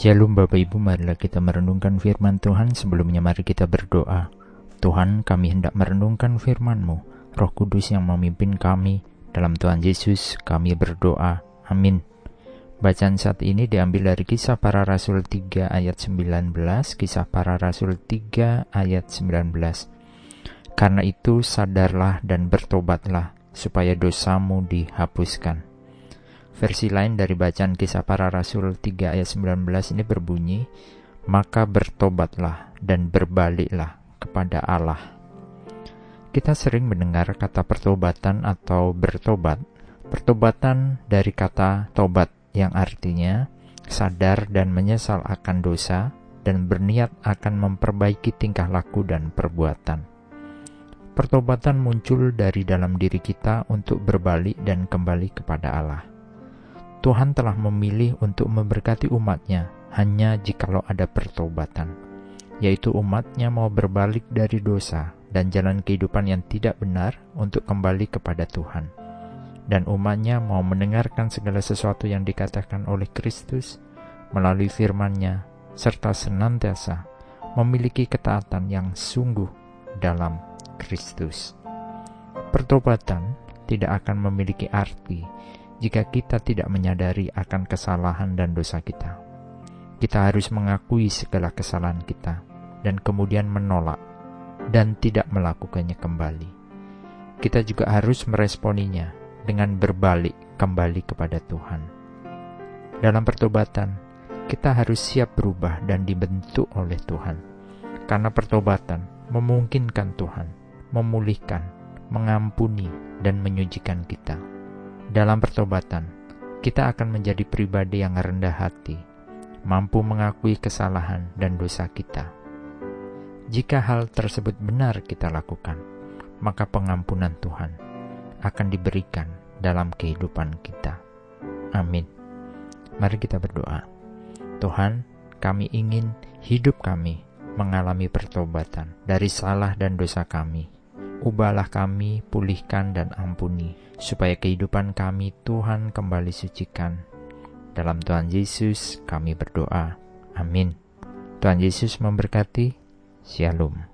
Shalom Bapak Ibu, marilah kita merenungkan firman Tuhan sebelumnya mari kita berdoa. Tuhan, kami hendak merenungkan firman-Mu. Roh Kudus yang memimpin kami, dalam Tuhan Yesus kami berdoa. Amin. Bacaan saat ini diambil dari kisah para rasul 3 ayat 19, kisah para rasul 3 ayat 19. Karena itu sadarlah dan bertobatlah, supaya dosamu dihapuskan Versi lain dari bacaan kisah para rasul 3 ayat 19 ini berbunyi, Maka bertobatlah dan berbaliklah kepada Allah. Kita sering mendengar kata pertobatan atau bertobat. Pertobatan dari kata tobat yang artinya sadar dan menyesal akan dosa dan berniat akan memperbaiki tingkah laku dan perbuatan. Pertobatan muncul dari dalam diri kita untuk berbalik dan kembali kepada Allah. Tuhan telah memilih untuk memberkati umatnya hanya jikalau ada pertobatan, yaitu umatnya mau berbalik dari dosa dan jalan kehidupan yang tidak benar untuk kembali kepada Tuhan. Dan umatnya mau mendengarkan segala sesuatu yang dikatakan oleh Kristus melalui firman-Nya, serta senantiasa memiliki ketaatan yang sungguh dalam Kristus. Pertobatan tidak akan memiliki arti jika kita tidak menyadari akan kesalahan dan dosa kita. Kita harus mengakui segala kesalahan kita dan kemudian menolak dan tidak melakukannya kembali. Kita juga harus meresponinya dengan berbalik kembali kepada Tuhan. Dalam pertobatan, kita harus siap berubah dan dibentuk oleh Tuhan. Karena pertobatan memungkinkan Tuhan memulihkan, mengampuni, dan menyucikan kita dalam pertobatan, kita akan menjadi pribadi yang rendah hati, mampu mengakui kesalahan dan dosa kita. Jika hal tersebut benar kita lakukan, maka pengampunan Tuhan akan diberikan dalam kehidupan kita. Amin. Mari kita berdoa. Tuhan, kami ingin hidup kami mengalami pertobatan dari salah dan dosa kami Ubahlah kami, pulihkan dan ampuni, supaya kehidupan kami Tuhan kembali sucikan. Dalam Tuhan Yesus kami berdoa. Amin. Tuhan Yesus memberkati. Shalom.